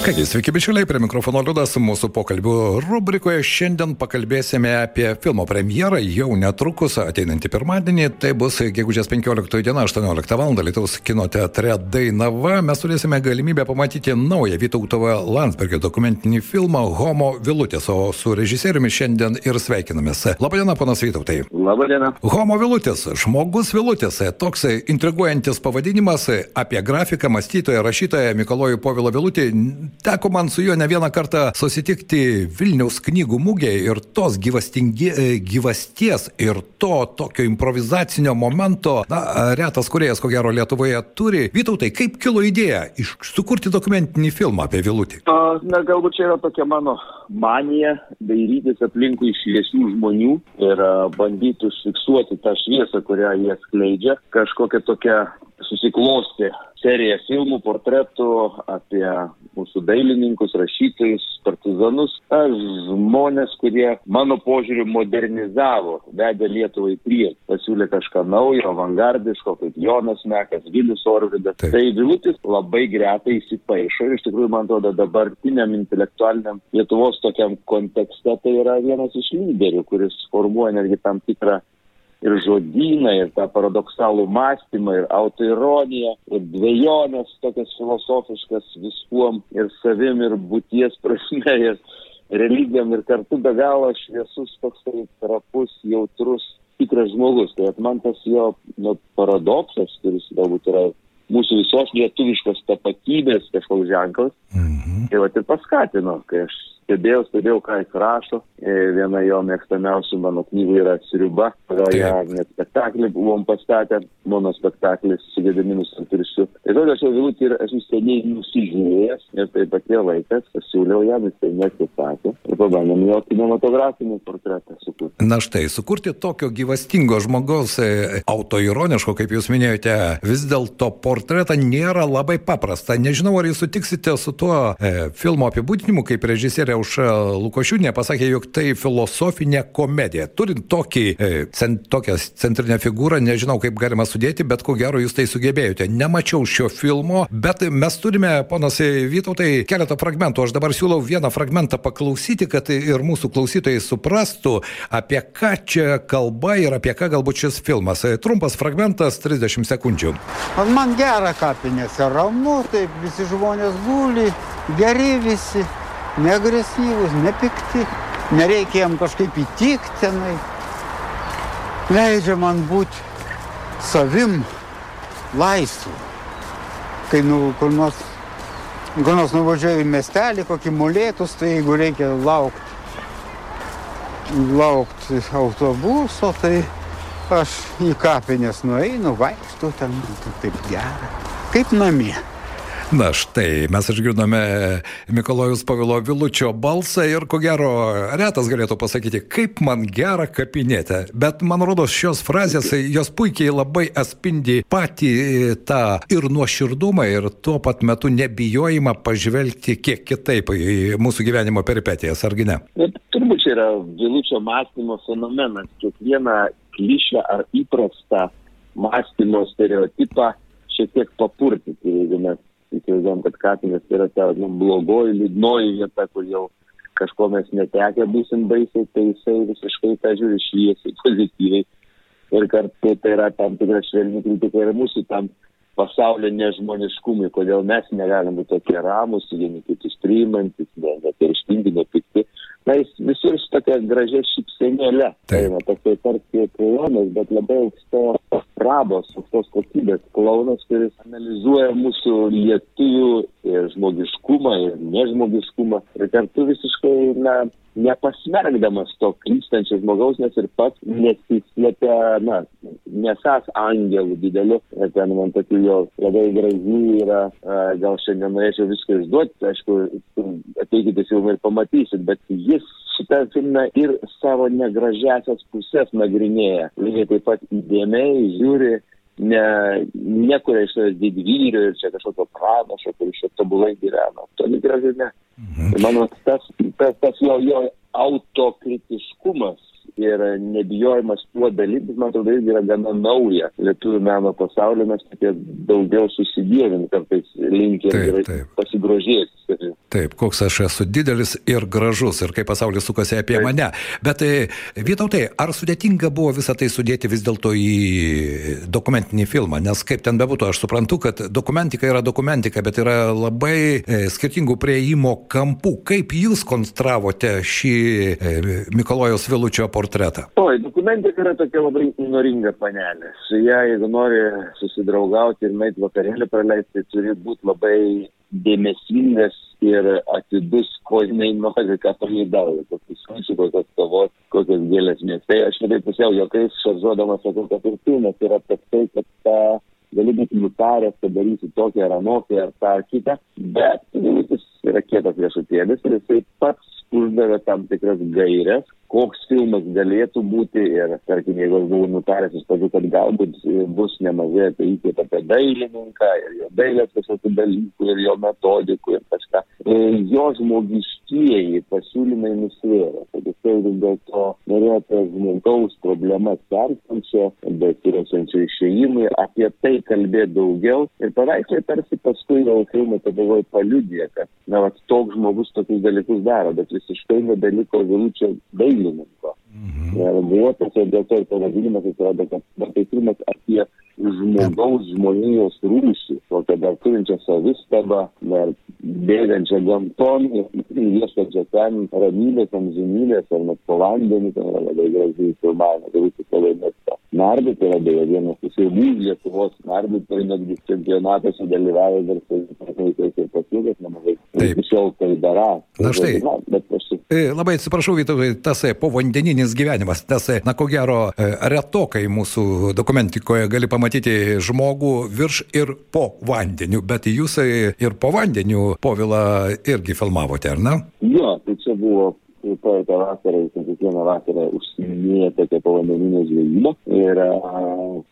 Kągi, sveiki bičiuliai, prie mikrofono Liudas, mūsų pokalbių rubrikoje šiandien pakalbėsime apie filmo premjerą jau netrukus ateinantį pirmadienį, tai bus gegužės 15 diena 18 val. Lietuvos kino teatre Dainava. Mes turėsime galimybę pamatyti naują Vytautovo Landsbergio dokumentinį filmą Homo Vilutės, o su režisieriumi šiandien ir sveikinamės. Labadiena, ponas Vytautai. Labadiena. Homo Vilutės, žmogus Vilutės, toks intriguojantis pavadinimas apie grafiką, mąstytoją, rašytoją Mikolojų Povilo Vilutį teko man su juo ne vieną kartą susitikti Vilniaus knygų mūgėje ir tos gyvasties ir to tokio improvizacinio momento, na, retas kuriejas, ko gero, Lietuvoje turi. Vytautai, kaip kilo idėja iš, sukurti dokumentinį filmą apie Vilutį? Na, galbūt čia yra tokia mano manija dairytis aplinkui šviesių žmonių ir bandyti užfiksuoti tą šviesą, kurią jie skleidžia, kažkokia tokia susiklosti serija filmų, portretų apie mūsų dailininkus, rašytojus, partizanus, žmonės, kurie mano požiūriu modernizavo, vedė Lietuvą į priekį, pasiūlė kažką naujo, avangardiško, kaip Jonas Mekas, Vilius Orvidas. Taip. Tai Vilutis labai gretai įsipaišo ir iš tikrųjų, man atrodo, dabartiniam intelektualiniam Lietuvos tokiam kontekste tai yra vienas iš lyderių, kuris formuoja netgi tam tikrą ir žodyną, ir tą paradoksalų mąstymą, ir autoironiją, ir dviejonės tokias filosofiškas viskuom, ir savim, ir būties prasme, ir religijom, ir kartu be galo šviesus toksai trapus, jautrus, tikras žmogus. Tai man tas jo nu, paradoksas, kuris galbūt yra mūsų visos lietuviškos tapatybės kažkoks ženklas, mhm. tai va ir paskatino, kai aš stebėjau, stebėjau, ką jis rašo. Viena jo mėgstamiausių mano knygų yra Sriuba, kurioje net spektaklį buvom pastatę, mano spektaklis su Gedaminu Santursiu. Tai tada aš jau vilutį ir esu seniai nusižiūrėjęs ir taip pat tie laikas pasiūliau jam, jis tai neatsisakė. Ir pabandėm jo kinematografinį portretą sukurti. Na štai, sukurti tokio gyvastingo žmogaus, autoironiško, kaip jūs minėjote, vis dėlto portretą nėra labai paprasta. Nežinau, ar jūs sutiksite su tuo e, filmo apibūdinimu, kaip režisierė Aušra Lukošiūnė pasakė, jog tai filosofinė komedija. Turint tokį, e, cent, tokią centrinę figūrą, nežinau kaip galima sudėti, bet ko gero jūs tai sugebėjote. Nemačiau šio filmo, bet mes turime, ponas Vytautai, keletą fragmentų. Aš dabar siūlau vieną fragmentą paklausyti, kad ir mūsų klausytojai suprastų, apie ką čia kalba ir apie ką galbūt šis filmas. Trumpas fragmentas, 30 sekundžių. Man gera kapinėse, ramu, taip visi žmonės guli, geri visi neagresyvūs, nepikti, nereikia jam kažkaip įtikti tenai. Leidžia man būti savim laisvu. Kai nu, kur nors, kur nors nuvažiuoju į miestelį, kokį molėtus, tai jeigu reikia laukti laukti autobuso, tai aš į kapinės nueinu, vaikštu ten, taip gera, kaip namie. Na štai, mes išgirdome Mikolojus Pavilo Vilučio balsą ir ko gero retas galėtų pasakyti, kaip man gera kapinėte. Bet man rodos šios frazės, jos puikiai labai atspindi patį tą ir nuoširdumą, ir tuo pat metu nebijojimą pažvelgti kiek kitaip į mūsų gyvenimo peripetijas, argi ne? Bet turbūt čia yra Vilučio mąstymo fenomenas. Kiekvieną klišę ar įprastą mąstymo stereotipą šiek tiek papurtyti. Jeigu mes įsivaizduojam, kad kapinės yra ta nu, blogoji, liūdnoji vieta, kur jau kažko mes netekę būsim baisiai, tai jisai visiškai tą žiūri šviesiai, pozityviai. Ir kartu tai yra tam tikra švelni kritika ir mūsų tam pasaulio nežmoniškumui, kodėl mes negalim būti tokie ramus, vieni kitus priimantis, neperštingi, nepikti. Na, jis visur su tokia gražia šypsenėlė. Tai yra tokia tarsi klaunas, bet labai aukštos prabos, aukštos kokybės klaunas, kuris analizuoja mūsų lietuvių žmogiškumą ir nežmogiškumą. Ir kartu visiškai, na, nepasmergdamas to klystančio žmogaus, nes ir pats nesislėpia, na, nesas angelų dideliu. Ten man tokių jo labai gražių yra, gal šiandien norėčiau viską išduoti, aišku, ateikite filmą ir pamatysit, bet jis šitą filmą ir savo negražiasias pusės nagrinėja. Lygiai taip pat įdėmiai žiūri ne, nekuria iš savęs didvyrio ir čia kažkokio pranašo, kuris čia tobulai gyvena. Toli gražu ne. Mhm. Mano tas, tas, tas jo, jo autokritiškumas ir nebijojimas tuo dalytis, man atrodo, irgi yra gana nauja. Lietuvių meno pasaulyje mes tokie daugiau susidėvim, kartais linkę pasigrožėti. Taip, koks aš esu didelis ir gražus ir kaip pasaulis sukasi apie taip. mane. Bet e, Vytautai, ar sudėtinga buvo visą tai sudėti vis dėlto į dokumentinį filmą? Nes kaip ten bebūtų, aš suprantu, kad dokumentika yra dokumentika, bet yra labai e, skirtingų prieimo kampų. Kaip jūs konstravote šį e, Mikolojos Vilučio portretą? Oi, dokumentika yra tokia labai noringa panelė. Su ją, jeigu nori susidraugauti ir nueiti vakarėlį praleisti, turi būti labai dėmesingas ir atidus, ko jinai nori, ką pageidauja, kokius kokios kavos, kokios gėlės mieste. Aš taip pusiau jokiais šaržuodamas sakau, kad ir filmas yra apie tai, kad tą gali būti nutaręs, kad darysi tokią ar anokią ar tą ar kitą, bet jis yra kietas riešutėlis ir jisai pats uždavė tam tikras gairias, koks filmas galėtų būti ir, tarkim, jeigu aš buvau nutaręs iš pradžių, kad galbūt bus nemažai apie įkvėpę apie dailininką ir jo dailės kažkokių dalykų ir jo metodikų ir kažką, e, jo žmogiškieji pasiūlymai nusvėrė, kad jisai vis dėlto norėjo apie žmogaus problemas perstančio, bet ir esančio išėjimui, apie tai kalbėti daugiau. Ir paveikslai tarsi paskui jau filmai tada paliudė, kad, na, vat, toks žmogus tokius dalykus daro, bet visiškai nebeliko vilučio dailės dailininko. Mhm. Ir buvo tiesiog dėl to ir pavadinimas atsirado, kad tai filmas apie žmogaus žmonijos rūšį, tokią dar turinčią savistabą, dar bėgančią gamton, ieškančią ten ramybės, amžinybės, ar net po vandenį, ten yra labai gražiai filmavimai, tai visi labai mėgsta. Nardyt yra beje vienas iš jaunų Lietuvos nardytojų, netgi čempionatuose dalyvauja dar laikais ir pasiekęs nemažai. Iki šiol tai dara. Na štai. Bet aš E, labai atsiprašau, Vytautai, tas e, povandeninis gyvenimas, tas, e, na ko gero, retokai mūsų dokumentikoje gali pamatyti žmogų virš ir po vandeniu, bet jūs ir po vandeniu povilą irgi filmavote, ar ne? Jo, tai čia buvo praeitą vasarą, kiekvieną vasarą užsiminėjo tokia povandeninė žvejyba ir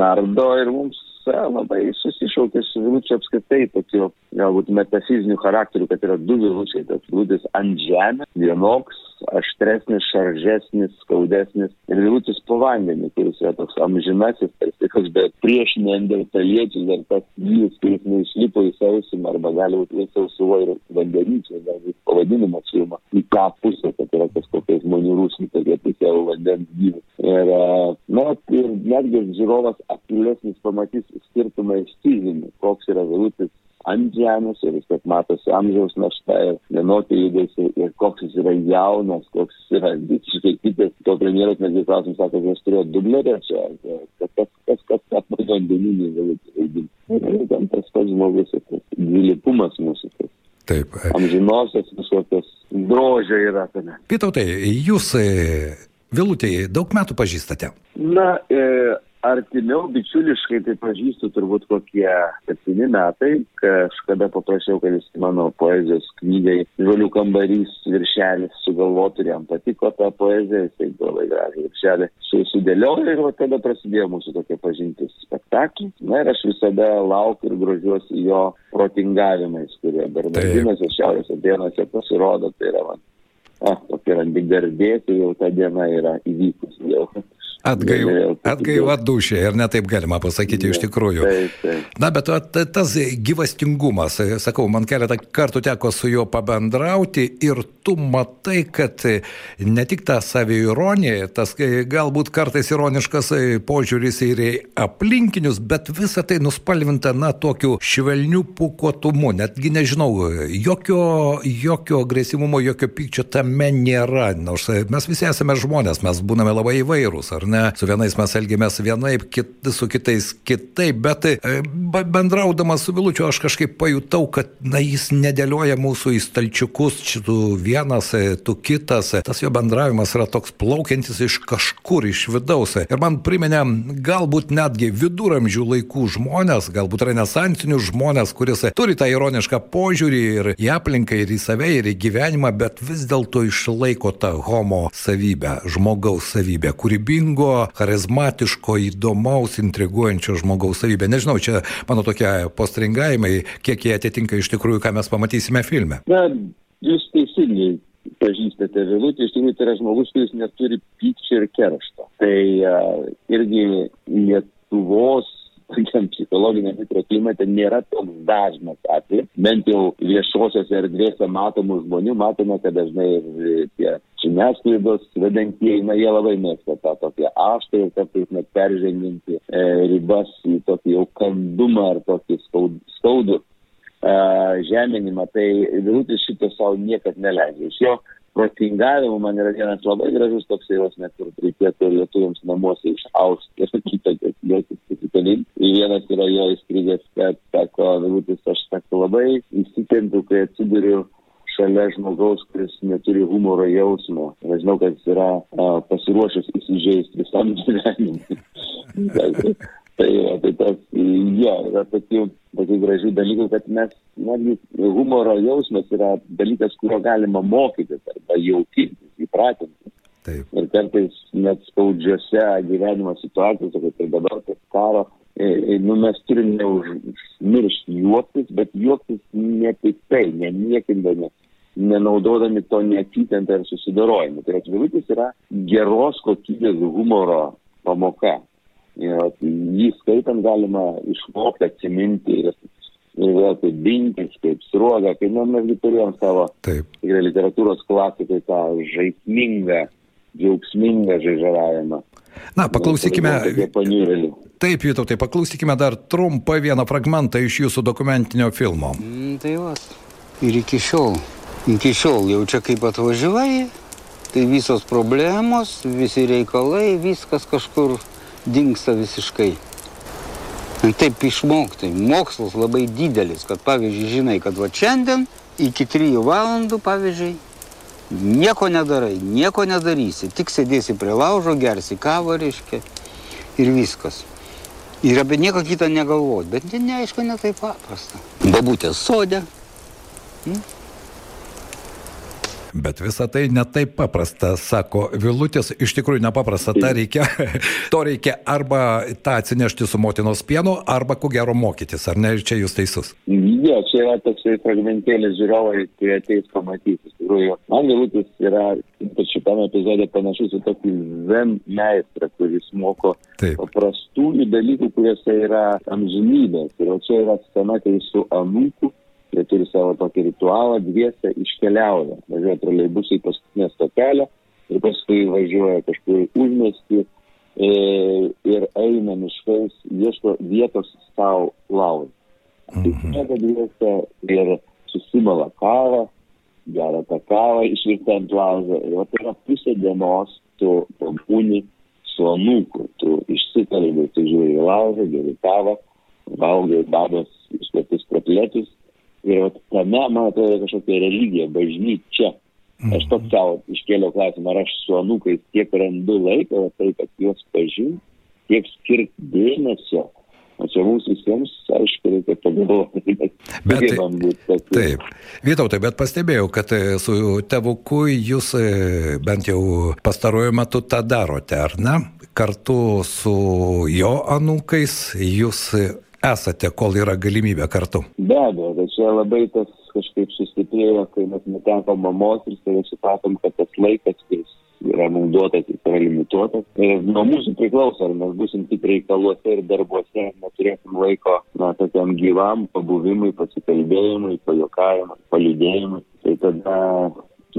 nardo ir mums labai susišaukė su vilučiu apskritai tokiu galbūt metafiziniu charakteriu, kad yra du vilučiai, tas vilutis ant žemės, vienoks, aštresnis, šaržesnis, skaudesnis ir vilutis po vandeniu, kuris yra toks amžinasis, tarsi koks, bet prieš neandertaliečius dar tas gyvas, kuris neišlipo į sausimą arba gali būti ir sausuvo ir vandenyčiai, galbūt pavadinimo filmą, į tą pusę, kad yra kažkokia žmonių rūsmi, tokie pusiau vandens gyvas. Ir, na, ir netgi žiūrovas akylesnis pamatys skirtumą iš tyrimų, koks yra vilutis ant žemės ir vis tiek matosi amžiaus našta ir vienokie judesiai ir koks jis yra jaunas, koks jis yra visiškai kitas. To premjeras netgi klausim, sako, kad jis turėjo dublerę čia, kas, kas, kas, kas, kas vandeninį vaidinti. Ir ten tas pats žmogus, tas dvilypumas mūsų. Tas. Taip. Amžinosios visokios grožio yra tame. Pitautai, jūs Vilutėje daug metų pažįstate? Na, e, artimiau bičiuliškai tai pažįstu turbūt kokie septyni metai, kažkada paprašiau, kad jis mano poezijos knygai Žolių kambarys viršelis sugalvotų jam patiko ta poezija, jisai labai gražiai viršelį sudėliojo ir tada prasidėjo mūsų tokia pažintis spektaklį. Na ir aš visada laukiu ir grožiuosi jo protingavimais, kurie Bernardinuose, Šiaurės Atenuose pasirodo, tai yra man ah, tokia randi garbė, tai jau ta diena yra įvykusi jau. Atgaiva, atgaiva dušė ir netaip galima pasakyti iš tikrųjų. Taip, taip. Na, bet tas gyvastingumas, sakau, man keletą kartų teko su juo pabendrauti ir tu matai, kad ne tik ta saviironija, tas galbūt kartais ironiškas požiūris ir į aplinkinius, bet visa tai nuspalvinta, na, tokiu švelniu pukotumu, netgi nežinau, jokio, jokio agresyvumo, jokio pykčio tame nėra, nors mes visi esame žmonės, mes būname labai įvairūs, ar ne? Su vienais mes elgiamės vienaip, kit, su kitais kitaip, bet e, bendraudamas su Vilučiu aš kažkaip pajutau, kad na, jis nedėlioja mūsų į stalčiukus, šitų vienas, e, tu kitas. Tas jo bendravimas yra toks plaukiantis iš kažkur, iš vidaus. Ir man priminė galbūt netgi viduramžių laikų žmonės, galbūt renesansinių žmonės, kuris turi tą ironišką požiūrį ir į aplinką, ir į save, ir į gyvenimą, bet vis dėlto išlaiko tą homo savybę, žmogaus savybę, kūrybingo turtingo, charizmatiško, įdomaus, intriguojančio žmogaus savybė. Nežinau, čia mano tokie postringavimai, kiek jie atitinka iš tikrųjų, ką mes pamatysime filme. Na, jūs teisingai pažįstate Vilutį, iš tikrųjų tai yra žmogus, kuris neturi pykčio ir keršto. Tai uh, irgi Lietuvos tokiam psichologiniam mikroklimate nėra toks dažnas atvejis. Bent jau viešosiose erdvėse matomų žmonių matome, kad dažnai tie žiniasklaidos vedantieji, na, jie labai mėgsta tą tokią aštą ir kartais net perženginti e, ribas į tokį jau kandumą ar tokį skaudų e, žeminimą. Tai Vilutis šito savo niekad neleidžia. Iš jo protingavimo man yra vienas labai gražus toks jausmas, net ir reikėtų lietuviams namuose išausti ir kitą, kad juos pasikalinti. Vienas yra jo įstrigęs, kad sako, Vilutis, aš sako, labai įsitempiu, kai atsiduriu šalia žmogaus, kuris neturi humoro jausmo. Aš žinau, kad jis yra a, pasiruošęs įsižeisti visam gyvenimui. tai, tai tas, jo, yra tokių, tokių gražių dalykų, kad mes, netgi humoro jausmas yra dalykas, kurio galima mokytis arba jaukintis, įpratinti. Taip. Ir kartais net skaudžiose gyvenimo situacijose, kaip ir dabar, kaip karo, e, e, nu, mes turime neužmiršti juoktis, bet juoktis nepiktai, neniekindami, nenaudodami to neapykantą ir susidorojimą. Tai atvirutis yra geros kokybės humoro pamoka. Ir jį skaitant galima išmokti atsiminti ir ir vėl kaip binkis, kaip sruoga, kai nu, mes turėjom savo tikrai literatūros klasikai tą žaismingą džiaugsmingą žaižaravimą. Na, paklausykime. Taip, Vytau, tai paklausykime dar trumpą vieną fragmentą iš jūsų dokumentinio filmo. Mm, tai va. Ir iki šiol, iki šiol jau čia kaip atvažiavai, tai visos problemos, visi reikalai, viskas kažkur dinksta visiškai. Taip išmokti. Mokslas labai didelis, kad pavyzdžiui, žinai, kad va šiandien iki 3 valandų, pavyzdžiui, Nieko nedarai, nieko nedarysi, tik sėdėsi prie laužo, gersi kavą, reiškia, ir viskas. Ir apie nieką kitą negalvoti, bet ne, neaišku, ne taip paprasta. Babutės sodė. Hmm? Bet visa tai netaip paprasta, sako Vilutis, iš tikrųjų nepaprasta, ta reikia, to reikia arba tą atsinešti su motinos pienu, arba ko gero mokytis, ar ne, ir čia jūs teisus. Ne, čia yra toksai fragmentėlis žiūrovai, kurie ateis pamatyti. Iš tikrųjų, man Vilutis yra, ypač šitame epizode, panašus į tokį zen meistrą, kuris moko Taip. paprastųjų dalykų, kuriuose yra amžinybės. Ir čia yra scena, kai su anūku jie turi savo tokį ritualą, dviese iškeliauja, važiuoja troleibusai į paskutinę stotelę ir paskui važiuoja kažkur užmesti e, ir eina miškais, ieško vietos savo. Mhm. Tai dviese ir susimala kavą, geria tą kavą išvirtą ant laužo ir tai yra pusė dienos tu pabūni su anūku, tu išsikalbi, tu žiūri į laužą, geri kavą, valgai babos iškeptus kotletus Ir tame, man atrodo, kažkokia religija, bažnyčia. Aš pats mhm. savo iškėliau klausimą, ar aš su anūkais tiek randu laiko, tai kad juos pažinti, tiek skirti dėmesio. O čia mums visiems, aišku, reikia pagalvoti, bet būti. Taip. Vytautai, bet pastebėjau, kad e, su tevuku jūs e, bent jau pastaruoju metu tą darote, ar ne? Kartu su jo anūkais jūs esate, kol yra galimybė kartu? Be abejo, tai čia labai tas kažkaip sustiprėjo, kai mes netekom mamos ir tai supratom, kad tas laikas, kuris yra mums duotas, jis yra limituotas. Ir nuo mūsų priklauso, ar mes busim tik reikaluose ir darbuose, neturėsim laiko, na, tokiam gyvam pabuvimui, pasikalbėjimui, pajokavimui, palydėjimui. Tai tada,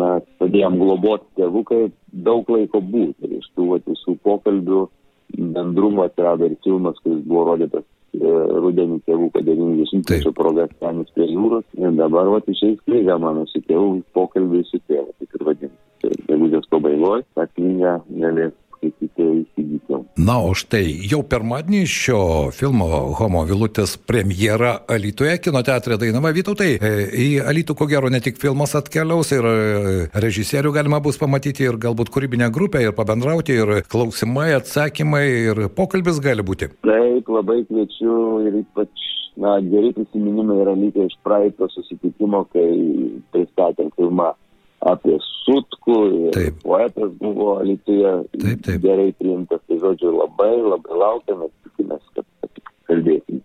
na, padėjom globoti tėvukai daug laiko būti. Ir iš tų visų pokalbių bendrumo atsirado ir filmas, kuris buvo rodytas rudenį tėvų, kad 90-mečio proga Stanis prie jūros. Ir dabar, va, išeis knyga mano su tėvu, pokalbiai su tėvu, taip ir vadinasi. Gegužės pabaigoje tą knygą galės skaitytojai įsigyti. Na, o štai jau pirmadienį šio filmo Homo Vilutės premjera Alytuje, kino teatrė Dainava Vytautai. E, į Alytų ko gero ne tik filmas atkeliaus, ir e, režisierių galima bus pamatyti, ir galbūt kūrybinę grupę, ir pabendrauti, ir klausimai, atsakymai, ir pokalbis gali būti. Taip, labai kviečiu ir ypač na, geri prisiminimai yra lygiai iš praeito susitikimo, kai pristatėm filmą apie Sutkų taip. poetas buvo Lietuvoje gerai priimtas. Tai žodžiu, labai labai laukiame, tikimės, kad kalbėsim filmų.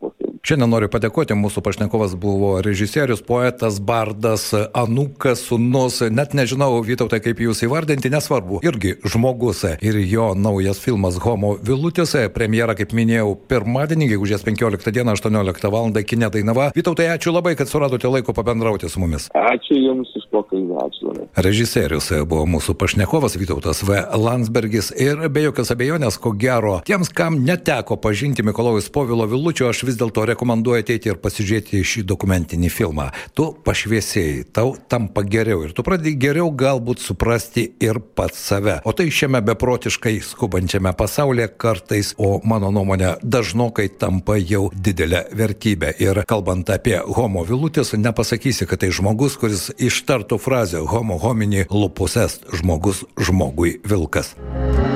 Šiandien noriu padėkoti, mūsų pašnekovas buvo režisierius, poetas, bardas, anukas, sunus, net nežinau, Vytautai, kaip jūs įvardinti, nesvarbu, irgi žmogus. Ir jo naujas filmas Homo Vilutis, premjera, kaip minėjau, pirmadienį, gegužės 15 dieną, 18 val. Kine Dainava. Vytautai, ačiū labai, kad suradote laiko pabendrauti su mumis. Ačiū Jums iš pokalbį, ačiū. Režisierius buvo mūsų pašnekovas Vytautas V. Landsbergis ir be jokios abejonės, ko gero, tiems, kam neteko pažinti Mikolojus Povilo Vilučio, aš vis dėlto rekomenduoju ateiti ir pasižiūrėti šį dokumentinį filmą. Tu pašviesėjai, tau tampa geriau ir tu pradedi geriau galbūt suprasti ir pats save. O tai šiame beprotiškai skubančiame pasaulyje kartais, o mano nuomonė, dažnokai tampa jau didelė vertybė. Ir kalbant apie homo vilutis, nepasakysi, kad tai žmogus, kuris ištartų frazę homo homini lupus est, žmogus žmogui vilkas tikri